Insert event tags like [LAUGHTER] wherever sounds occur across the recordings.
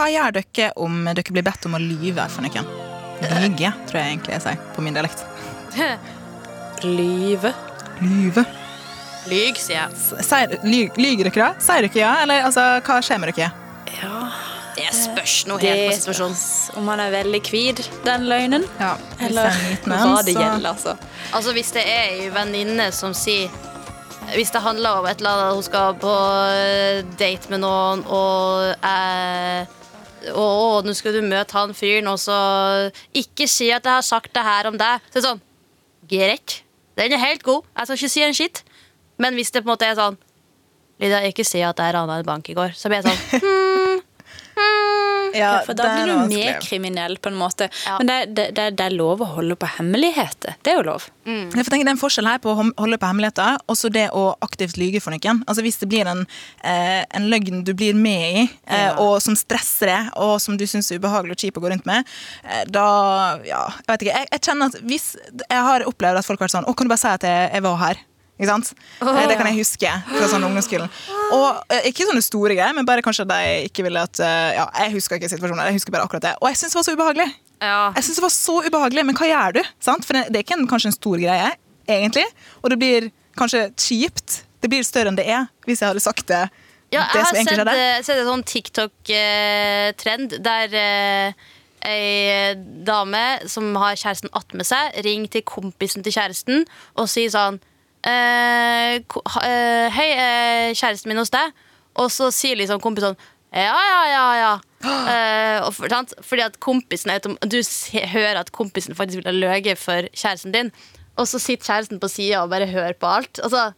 Hva gjør dere om dere blir bedt om å lyve for noen? Lyge, tror jeg egentlig jeg sier på min dialekt. [LAUGHS] Lyve. Lyve. Lyg, sier jeg. Sier, lyg, lyger dere da? Sier dere ja? Eller altså, hva skjer med dere? Det spørs noe helt på situasjonen. Om man er veldig hvit, den løgnen. Ja, Eller er [LAUGHS] hva det gjelder, altså. Altså Hvis det er ei venninne som sier Hvis det handler om et eller annet hun skal på eh, date med noen, og jeg og, nå skal du møte han fyren, og så Ikke si at jeg har sagt det her om deg. Så er sånn Greit. Den er helt god. Jeg skal ikke si en skitt. Men hvis det på en måte er sånn Lydia, ikke si at jeg rana en bank i går. Så blir jeg sånn Ja, [LAUGHS] Ja, for da blir du mer kriminell, på en måte. Ja. Men det, det, det, det er lov å holde på hemmeligheter. Det er jo lov. Jeg får tenke Det er en forskjell her på å holde på hemmeligheter og så det å aktivt lyge for noen. Altså Hvis det blir en, eh, en løgn du blir med i, eh, Ja. og som stresser deg, og som du syns er ubehagelig og kjip å gå rundt med, eh, da Ja, jeg vet ikke. Jeg, jeg kjenner at hvis Jeg har opplevd at folk har vært sånn Å, kan du bare si at jeg, jeg var her? Ikke sant? Oh. det kan jeg huske fra sånn ungdomsskolen. Og eh, Ikke sånne store greier, men bare kanskje de ikke ville at eh, Ja, jeg husker ikke situasjonen. Jeg husker bare akkurat det. Og jeg syns det var så ubehagelig. Ja. Jeg synes det var så ubehagelig, men hva gjør du? Sant? For det er ikke en, kanskje en stor greie, egentlig. Og det blir kanskje kjipt. Det blir større enn det er, hvis jeg hadde sagt det. Ja, jeg har sett, sett en sånn TikTok-trend der eh, ei dame som har kjæresten attmed seg, ringer til kompisen til kjæresten og sier sånn Hei, eh, kjæresten min hos deg. Og så sier liksom kompisen sånn Ja, ja, ja, ja. Uh, [GASPS] og for, sant? Fordi at kompisen Du hører at kompisen faktisk vil ha løyet for kjæresten din, og så sitter kjæresten på sida og bare hører på alt. Altså,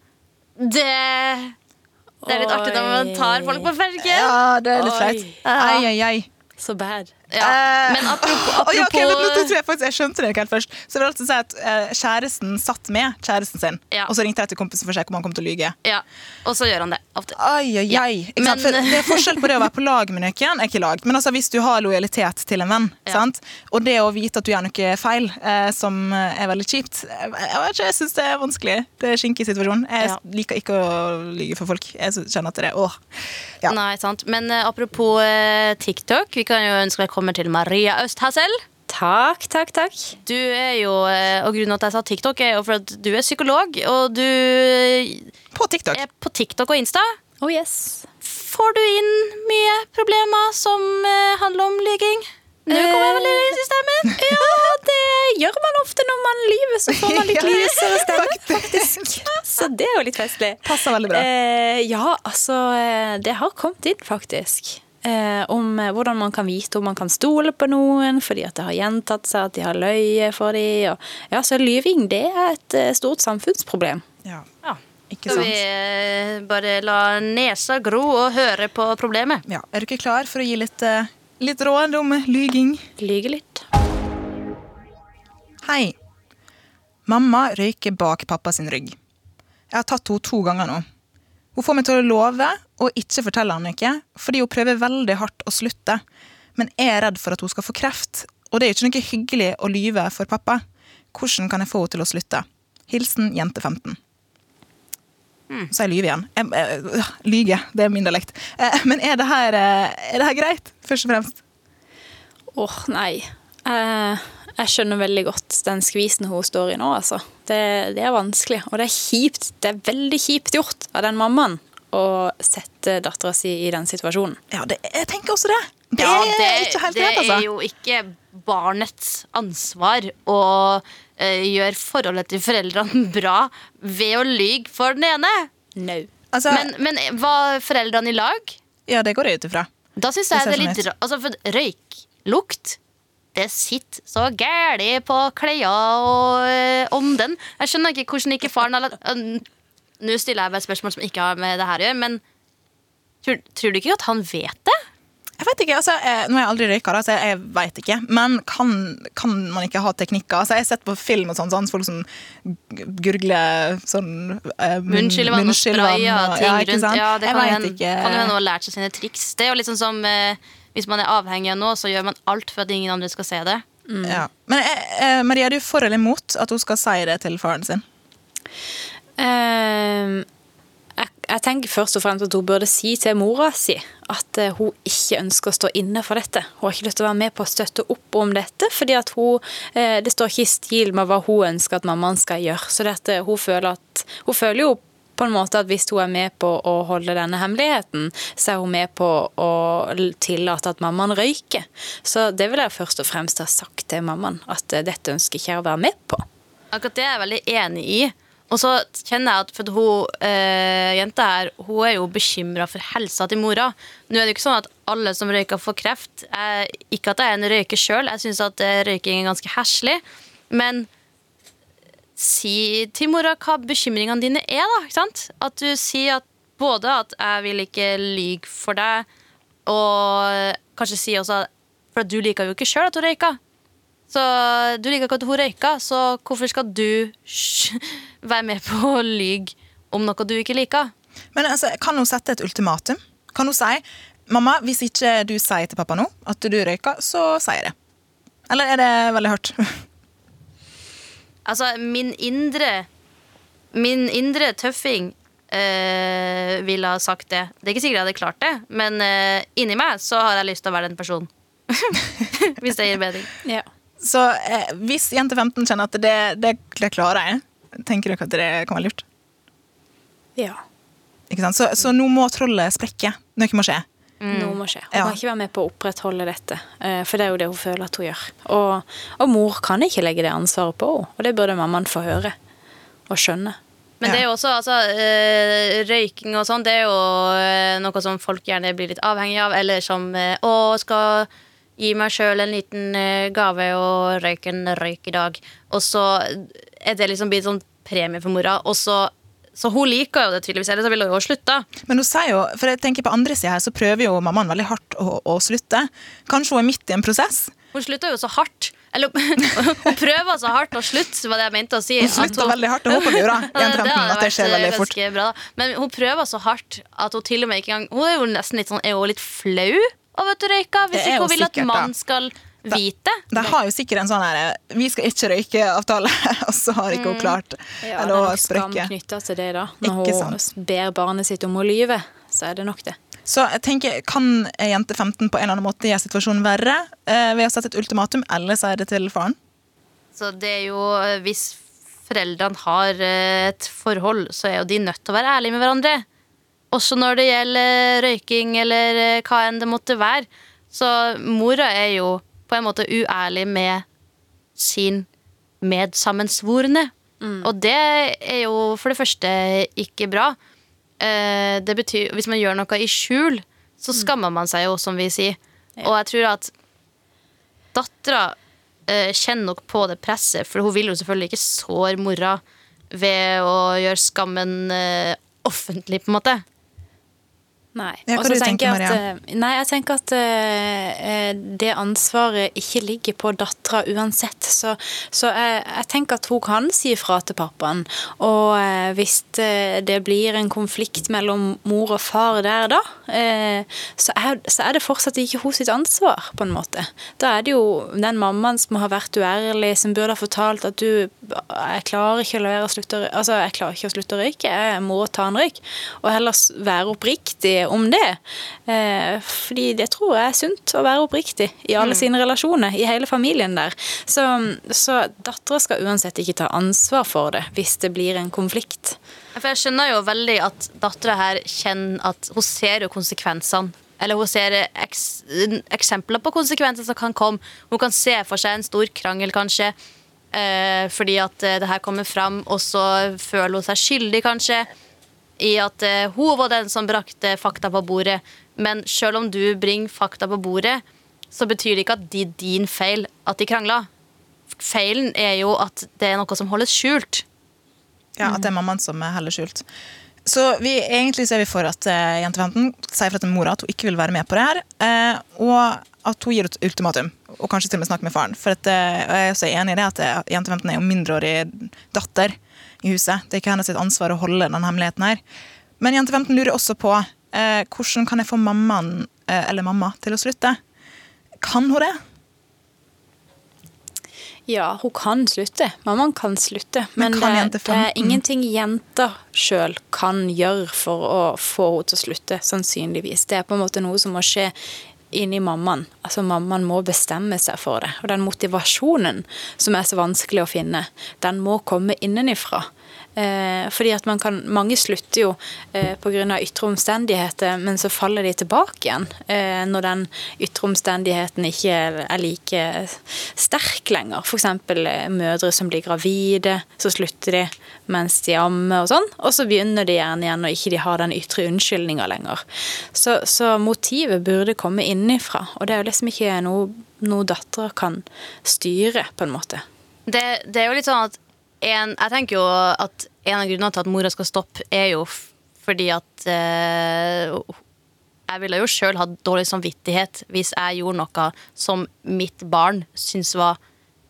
det det er litt artig når man tar folk på ferge. Ja, det er litt flaut. Ai, ai, ai. Så bad. Ja. Eh, Men apropos, [LAUGHS] Oi, okay, men nå tror jeg faktisk jeg skjønte det ikke helt først. Så det vil altså si at eh, kjæresten satt med kjæresten sin, Ja. og så ringte jeg til kompisen for å sjekke om han kom til å lyge. ja, Og så gjør han det ofte. Ai, ai, ai. Men- For det er forskjell på det å være på lag med noen. Ikke lag, men altså hvis du har lojalitet til en venn, sant? og det å vite at du gjør noe feil eh, som er veldig kjipt Jeg, jeg, vet ikke, jeg syns det er vanskelig. Det er skinkig situasjon. Jeg liker ikke å lyge for folk. Jeg kjenner at det åh. Ja. Nei, sant. Men eh, apropos eh, TikTok, vi kan jo ønske velkommen til Maria Østhassel. Takk, takk, takk. Du er jo, eh, og Grunnen til at jeg sa TikTok, er jo for at du er psykolog, og du er På TikTok. på TikTok og Insta. Oh yes. Får du inn mye problemer som eh, handler om lyging? Nå kommer jeg vel i systemet. Ja, det gjør man ofte når man lyver, så får man [LAUGHS] litt Ja, lysere stemme. faktisk. Så det er jo litt festlig. Passer veldig bra. Eh, ja, altså eh, Det har kommet inn, faktisk. Eh, om eh, hvordan man kan vite om man kan stole på noen fordi at det har gjentatt seg at de har løyet for dem. Ja, så lyving det er et eh, stort samfunnsproblem. Ja. Ja. Ikke sant? Så vi eh, bare la nesa gro og høre på problemet? Ja. Er du ikke klar for å gi litt, litt råd om lyging? Lyge litt. Hei. Mamma røyker bak pappa sin rygg. Jeg har tatt henne to ganger nå. Hun får meg til å love å ikke fortelle han noe, fordi hun prøver veldig hardt å slutte. Men er redd for at hun skal få kreft, og det er ikke noe hyggelig å lyve for pappa. Hvordan kan jeg få henne til å slutte? Hilsen jente 15. Så jeg lyver igjen. Jeg, jeg, øh, lyge, det er min dialekt. Eh, Men er det, her, eh, er det her greit, først og fremst? Åh, nei. Eh, jeg skjønner veldig godt den skvisen hun står i nå, altså. Det, det er vanskelig, og det er kjipt. Det er veldig kjipt gjort av den mammaen å sette dattera si i den situasjonen. Ja, det, jeg tenker også det. Det Ja, er ikke helt det greit, altså. er jo ikke barnets ansvar å uh, gjøre forholdet til foreldrene [LAUGHS] bra ved å lyge for den ene. No. Altså, Men, men var foreldrene i lag? ja, det går jeg ut ifra. Da syns jeg det er sånn litt altså, For røyklukt det sitter så gæli på klærne og øh, ånden. Jeg skjønner ikke hvordan ikke faren har latt Nå stiller jeg bare spørsmål som ikke har med det her å gjøre, men tror, tror du ikke at han vet det? Jeg vet ikke, altså, jeg, Nå har jeg aldri røyka, så jeg, jeg vet ikke. Men kan, kan man ikke ha teknikker? Altså, jeg har sett på film og sånn, sånn folk som gurgler sånn eh, Munnskyllevann og spray og- ting ja, rundt. Ja, det kan hende hun har lært seg sine triks. Det er jo liksom som eh, Hvis man er avhengig av noe, så gjør man alt for at ingen andre skal se det. Ja. Men eh, eh, Maria, er du for eller imot at hun skal si det til faren sin? Ehm, jeg, tenker først og fremst at hun burde si til mora si at eh, hun ikke ønsker å stå inne for dette. Hun har ikke lyst til å være med på å støtte opp om dette, fordi eh, det står ikke i stil med hva hun ønsker at mammaen skal gjøre. Så det at eh, hun føler at Hun føler jo på en måte at hvis hun er med på å holde denne hemmeligheten, så er hun med på å tillate at mammaen røyker. Så det vil jeg først og fremst ha sagt til mammaen, at dette ønsker ikke jeg å være med på. Akkurat det er jeg veldig enig i. Og så kjenner jeg at for hun eh, jenta her Hun er jo bekymra for helsa til mora. Nå er det jo ikke sånn at alle som røyker, får kreft. Jeg, ikke at jeg er en røyker sjøl, jeg syns at eh, røyking er ganske heslig. Men si til mora hva bekymringene dine er, da. Ikke sant? At du sier at både at 'jeg vil ikke lyge for deg', og kanskje si også at For du liker jo ikke sjøl at hun røyker. Så du liker ikke at hun røyker, så hvorfor skal du være med på å lyge om noe du ikke liker? Men altså, Kan hun sette et ultimatum? Kan hun si mamma, hvis ikke du sier til pappa nå at du røyker, så sier jeg det? Eller er det veldig hardt? [LAUGHS] Altså, min indre Min indre tøffing øh, ville ha sagt det. Det er ikke sikkert jeg hadde klart det, men øh, inni meg så har jeg lyst til å være den personen. [LAUGHS] hvis det gir mening. Ja. Så eh, hvis jente 15 kjenner at det, det, det klarer jeg, tenker dere at det kan være lurt? ja. Ikke sant? Så, så nå må trollet sprekke. Noe må skje. Noe må skje. Hun Ja. kan ikke være med på å opprettholde dette, eh, for det er jo det hun føler at hun gjør. Og, og mor kan ikke legge det ansvaret på henne, og det burde mammaen få høre og skjønne. Men det er jo også altså, eh, røyking og sånn, det er jo eh, noe som folk gjerne blir litt avhengig av, eller som å, skal gi meg sjøl en liten eh, gave og røyke en røyk i dag. Og så er det liksom blitt sånn premie for mora, og så så hun liker jo det tydeligvis, ellers ville hun jo slutta. Men hun sier jo, for jeg tenker på andre siden her, så prøver jo mammaen veldig hardt å, å slutte. Kanskje hun er midt i en prosess? Hun slutta jo så hardt. Eller [LAUGHS] hun prøver så hardt å slutte, var det jeg mente å si. Hun slutter veldig hardt. og håper du [LAUGHS] gjør det. Ja, Jente 15, hadde at det vært, skjer eh, veldig fort. ganske Bra, da. Men hun prøver så hardt at hun til og med ikke engang Hun er jo nesten litt sånn Er hun litt flau over at du, røyker? Hvis ikke hun vil sikkert, at mann skal vite. De har jo sikkert en sånn her Vi skal ikke røyke-avtale, [LAUGHS] og så har ikke hun klart Mm. Ja, eller det er å nok skam knytta til det, da. Når Ikke hun sant. ber barnet sitt om å lyve, så er det nok det. Så jeg tenker, Kan ei jente 15 på en eller annen måte gjøre situasjonen verre eh, ved å sette et ultimatum, eller si det til faren? Så det er jo eh, Hvis foreldrene har eh, et forhold, så er jo de nødt til å være ærlige med hverandre. Også når det gjelder røyking eller eh, hva enn det måtte være. Så mora er jo på en måte uærlig med sin medsammensvorne. Og det er jo for det første ikke bra. Eh, det betyr, hvis man gjør noe i skjul, så skammer man seg jo, som vi sier. Og jeg tror at dattera eh, kjenner nok på det presset, for hun vil jo selvfølgelig ikke såre mora ved å gjøre skammen eh, offentlig, på en måte. Nei. Ja, hva så du Maria? at, eh, nei, jeg tenker at eh, det ansvaret ikke ligger på dattera uansett. Så, så jeg, jeg tenker at hun kan si ifra til pappaen. Og uh, hvis det blir en konflikt mellom mor og far der da, uh, så, er, så er det fortsatt ikke hun sitt ansvar, på en måte. Da er det jo den mammaen som har vært uærlig, som burde ha fortalt at du Jeg klarer ikke å slutte Altså, jeg klarer ikke å slutte å røyke, jeg må ta en røyk. Og heller være oppriktig om det. Eh, fordi det tror jeg er sunt å være oppriktig i alle sine relasjoner, i hele familien der. Så, så dattera skal uansett ikke ta ansvar for det hvis det blir en konflikt. For jeg skjønner jo veldig at dattera her kjenner at hun ser jo konsekvensene. Eller hun ser eks eksempler på konsekvenser som kan komme. Hun kan se for seg en stor krangel, kanskje. Eh, fordi at eh, det her kommer fram, og så føler hun seg skyldig, kanskje. I at eh, hun var den som brakte fakta på bordet. Men selv om du bringer fakta på bordet, så betyr det ikke at det er din feil at de krangla. Feilen er jo at det er noe som holdes skjult. Ja, At det er mammaen som er heller skjult. Så vi, egentlig så er vi for at uh, jentefanten sier fra til mora at hun ikke vil være med på det her. Uh, og at hun gir et ultimatum, og kanskje til og med snakker med faren. For at, uh, jeg er også enig i det at eh, jente 15 er jo mindreårig datter i huset. Det er ikke hennes ansvar å holde den hemmeligheten her. Men jente 15 lurer også på eh, hvordan kan jeg få mammaen, eh, eller mamma til å slutte. Kan hun det? Ja, hun kan slutte. Mammaen kan slutte. Men Men, kan det, det er ingenting jenta sjøl kan gjøre for å få henne til å slutte, sannsynligvis. Det er på en måte noe som må skje inni mammaen. Altså Mammaen må bestemme seg for det. Og den motivasjonen som er så vanskelig å finne, den må komme innenifra. Eh, fordi at kan, Mange slutter jo eh, pga. ytre omstendigheter, men så faller de tilbake igjen eh, når den ytre omstendigheten ikke er, like sterk lenger. F.eks. Eh, mødre som blir gravide, så slutter de mens de ammer og sånn. Og så begynner de gjerne igjen når ikke de har den ytre unnskyldninga lenger. Så, så motivet burde komme innifra, og det er jo liksom ikke noe, noe dattera kan styre, på en måte. Det, det er jo litt sånn at en, Jeg tenker jo at en av grunnene til at mora skal stoppe, er jo fordi at eh, Jeg ville jo sjøl hatt dårlig samvittighet hvis jeg gjorde noe som mitt barn syntes var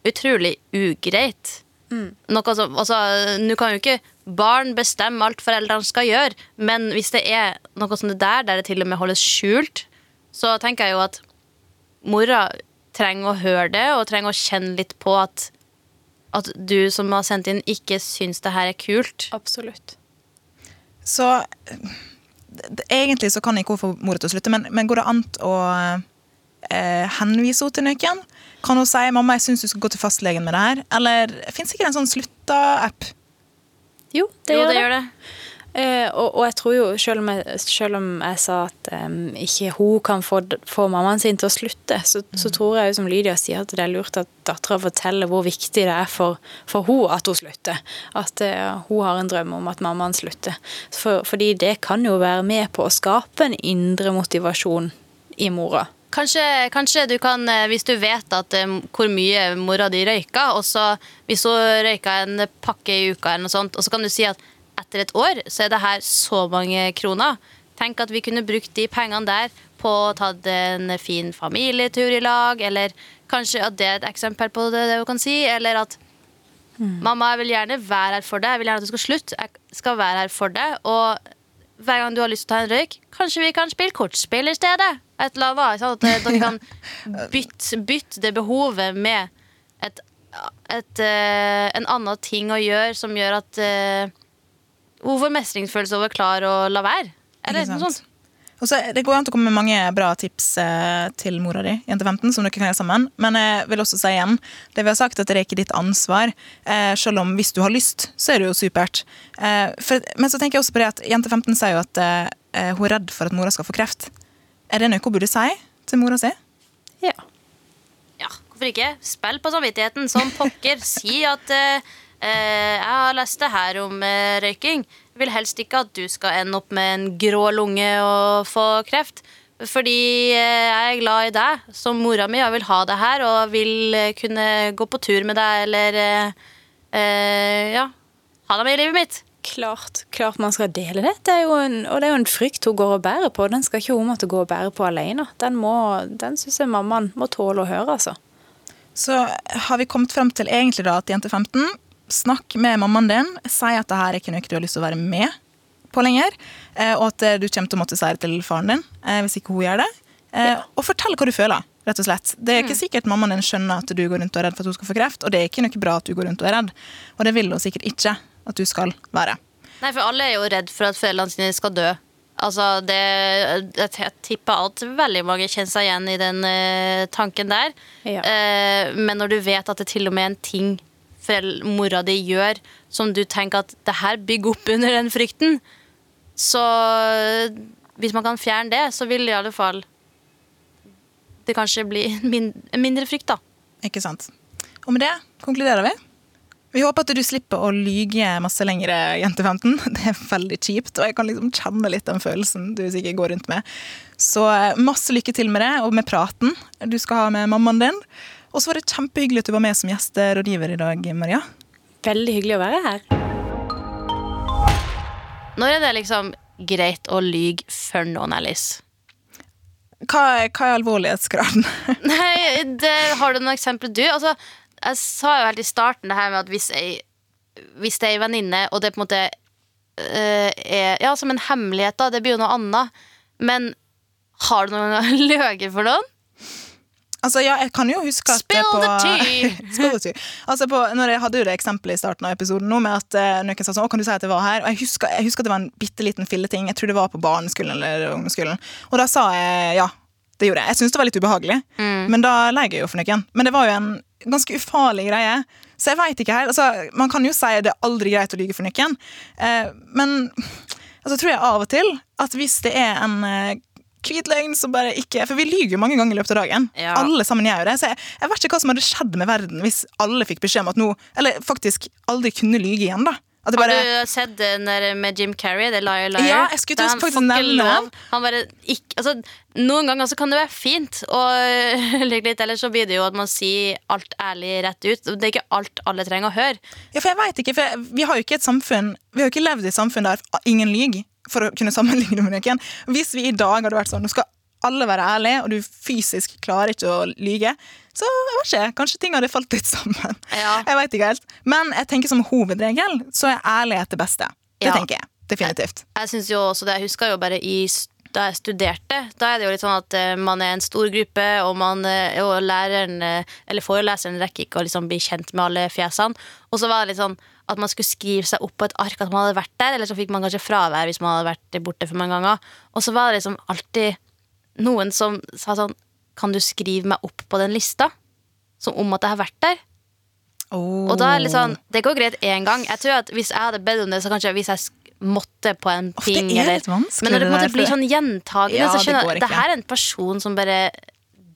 utrolig ugreit. Noe som, altså, Nå kan jo ikke barn bestemme alt foreldrene skal gjøre, men hvis det er noe som det der, der det til og med holdes skjult, så tenker jeg jo at mora trenger å høre det, og trenger å kjenne litt på at, at du som har sendt inn, ikke syns det her er kult. Absolutt. Så Egentlig så kan jeg ikke hun få mora til å slutte, men, men går det an å eh, henvise henne til noen? Kan hun si 'mamma, jeg syns du skal gå til fastlegen med det her'? Eller fins ikke en sånn slutta-app? Jo, det jo, gjør det det. gjør det. Eh, og, og jeg tror jo, selv om jeg, selv om jeg sa at um, ikke hun kan få, få mammaen sin til å slutte, så, så tror jeg jo som Lydia sier at det er lurt at dattera forteller hvor viktig det er for, for hun at hun slutter. At uh, hun har en drøm om at mammaen slutter. For, fordi det kan jo være med på å skape en indre motivasjon i mora. Kanskje, kanskje du kan, eh, hvis du vet at hvor mye mora di røyka, og så hvis hun røyka en pakke i uka, eller noe sånt, og så kan du si at etter et år så er det her så mange kroner. Tenk at vi kunne brukt de pengene der på å ta en fin familietur i lag, eller kanskje at det er et eksempel på det, det hun kan si, eller at Mamma, jeg vil gjerne være her for deg. Jeg vil gjerne at du skal slutte. Jeg skal være her for deg. Og hver gang du har lyst til å ta en røyk, kanskje vi kan spille kortspill i stedet. Et eller annet, at dere kan bytte, bytte det behovet med et, et, eh, en annen ting å gjøre som gjør at får mestringsfølelse over klar å la være. Eller det noe sånt. Og så Det går an til å komme med mange bra tips eh, til mora di, jente 15, som dere kan gjøre sammen. Men jeg vil også si igjen, det vi har sagt, at det er ikke ditt ansvar. Eh, selv om hvis du har lyst, så er det jo supert. Eh, for, men så tenker jeg også på det at jente 15 sier jo at eh, hun er redd for at mora skal få kreft. Er det noe hun burde si til mora si? Ja. Ja, hvorfor ikke? Spill på samvittigheten som pokker. si at eh, eh, jeg har lest det her om eh, røyking. Jeg vil helst ikke at du skal ende opp med en grå lunge og få kreft. Fordi eh, jeg er glad i deg som mora mi og vil ha deg her og vil eh, kunne gå på tur med deg eller eh, eh, ja, ha deg med i livet mitt. Klart, klart man skal dele det. det er jo en, og det er jo en frykt hun går og bærer på. Den skal ikke hun måtte gå og bære på alene. Den, må, den syns jeg mammaen må tåle å høre, altså. Så har vi kommet frem til egentlig da at jente 15 Snakk med mammaen din. Si at det her er ikke noe du har lyst til å være med på lenger. eh, Og at eh, du kommer til å måtte si det til faren din eh, hvis ikke hun gjør det. Og fortell hva du føler. rett og slett. Det er ikke sikkert mammaen din skjønner at du går rundt og er redd for at hun skal få kreft. Og det er ikke noe bra at du går rundt og er redd. Og det vil hun sikkert ikke at du skal være. Nei, for alle er jo redd for at foreldrene sine skal dø. Altså, det, jeg tipper at veldig mange kjenner seg igjen i den uh, tanken der. Ja. Uh, men når du vet at det til og med er en ting mora di gjør som du tenker at det her bygger opp under den frykten, så hvis man kan fjerne det, så vil det i alle fall det kanskje bli min, mindre frykt, da. Ikke sant? Og med det konkluderer vi. Vi håper at du slipper å lyge masse lenger, jente 15. [LAUGHS] Det er veldig kjipt, og jeg kan liksom kjenne litt den følelsen du sikkert går rundt med. Så eh, masse lykke til med det, og med praten du skal ha med mammaen din. Og så var det kjempehyggelig at du var med som gjesterådgiver i dag, Maria. Veldig hyggelig å være her. Når er det liksom greit å lyge for noen, Alice? Hva, er- hva er alvorlighetsgraden? [LAUGHS] Nei, det, har du noen eksempler, du? Altså, jeg sa jo helt i starten det her med at hvis, jeg, hvis det er ei venninne, og det på en måte uh, er Ja, som en hemmelighet, da. Det blir jo noe annet. Men har du noen gang [LAUGHS] løyet for noen? Altså, ja, jeg kan jo huske at Spill på, the tea! [LAUGHS] Spill the tea. Altså på, når jeg hadde jo det eksempelet i starten av episoden nå med at eh, noen sa sånn, å, kan du si at jeg var her? Og jeg husker, jeg husker at det var en bitte liten filleting. Jeg tror det var på barneskolen eller ungdomsskolen. Og da sa jeg ja. Det gjorde jeg. Jeg syntes det var litt ubehagelig, men da leier jeg jo for noen. Men det var jo en ganske ufarlig greie. Så jeg vet ikke helt. Altså, man kan jo si at det er aldri greit å lyge for noen, eh, men altså, tror jeg av og til at hvis det er en eh, hvit løgn som bare ikke For vi lyver jo mange ganger i løpet av dagen. Ja. Alle sammen gjør jo det. Så jeg, jeg vet ikke hva som hadde skjedd med verden hvis alle fikk beskjed om at nå Eller faktisk aldri kunne lyge igjen, da. Det Har du sett den der med Jim Carrey? Det Liar Liar? Ja, jeg skulle han faktisk nevne lov. Han bare ikke, altså, noen ganger så kan det være fint å [LAUGHS] lyve litt, ellers så blir det jo at man sier alt ærlig rett ut. Det er ikke alt alle trenger å høre. ja, for jeg vet ikke, for vi har jo ikke et samfunn Vi har jo ikke levd i et samfunn der ingen lyver, for å kunne sammenligne med noen. Hvis vi i dag hadde vært sånn Nå skal alle være ærlige, og du fysisk klarer ikke å lyge, så jeg vet ikke, kanskje ting hadde falt litt sammen. Ja. Jeg vet ikke helt. Men jeg tenker som hovedregel så er ærlighet det beste. Det Ja. tenker jeg. Definitivt. Jeg synes jo også det, jeg husker jo bare i da jeg studerte, da er det jo litt sånn at eh, man er en stor gruppe, og, man, eh, og læreren, eh, eller foreleseren rekker ikke å liksom bli kjent med alle fjesene. Og så var det litt sånn at man skulle skrive seg opp på et ark at man hadde vært der, eller så fikk man kanskje fravær hvis man hadde vært borte for mange ganger. Og så var det liksom alltid noen som sa sånn Kan du skrive meg opp på den lista? Som om at jeg har vært der. Og da er det litt sånn Det går greit én gang. Jeg tror at Hvis jeg hadde bedt om det, så kanskje hvis jeg måtte på en Åh, det er litt vanskelig, Men når det det der, blir sånn gjentagende, Ja, så skjønner jeg jeg det her er en person som bare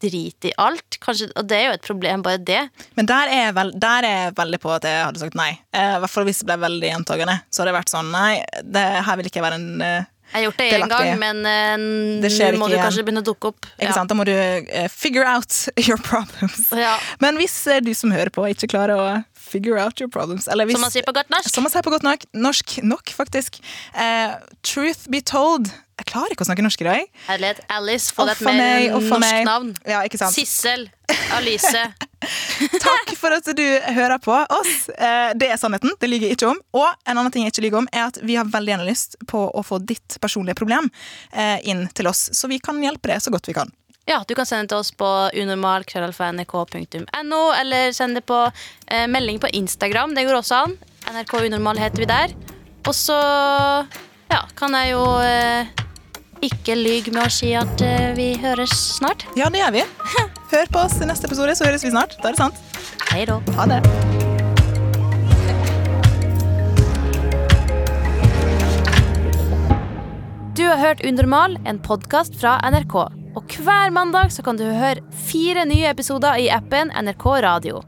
driter i alt. Kanskje, og det er jo et problem, bare det. Men der er, vel, der er jeg veldig på at jeg hadde sagt nei. Eh, I hvert fall hvis det ble veldig gjentagende. Så hadde jeg vært sånn nei, det her vil ikke være en uh, Jeg har gjort det én gang, men uh, skjer nå må du igjen. kanskje begynne å dukke opp. Sant? Da må du uh, figure out [LAUGHS] your problems. Ja. Men hvis uh, du som hører på, ikke klarer å figure out your problems eller hvis, Som man sier på godt norsk. Som man sier på godt nok, norsk nok, faktisk. Eh, truth be told. Jeg klarer ikke å snakke norsk i dag. Herlighet. Alice, få deg et mer norsk meg. navn. Ja, ikke sant? Sissel. Alice. [LAUGHS] Takk for at du hører på oss. Eh, Det er sannheten. Det lyver jeg ikke om. Og en annen ting jeg ikke lyver om, er at vi har veldig gjerne lyst på å få ditt personlige problem eh, inn til oss, så vi kan hjelpe deg så godt vi kan. Ja, du kan sende det til oss på unormal.nrk.no, eller send det på eh, melding på Instagram. Det går også an. NRK Unormal heter vi der. Og så ja, kan jeg jo eh, ikke lyg med å si at uh, vi høres snart. Ja, det gjør vi. [LAUGHS] Hør på oss i neste episode, så høres vi snart. Da er det sant. Hei da. Ha det. Du har hørt Undermal, en podkast fra NRK. Og hver mandag så kan du høre fire nye episoder i appen NRK Radio.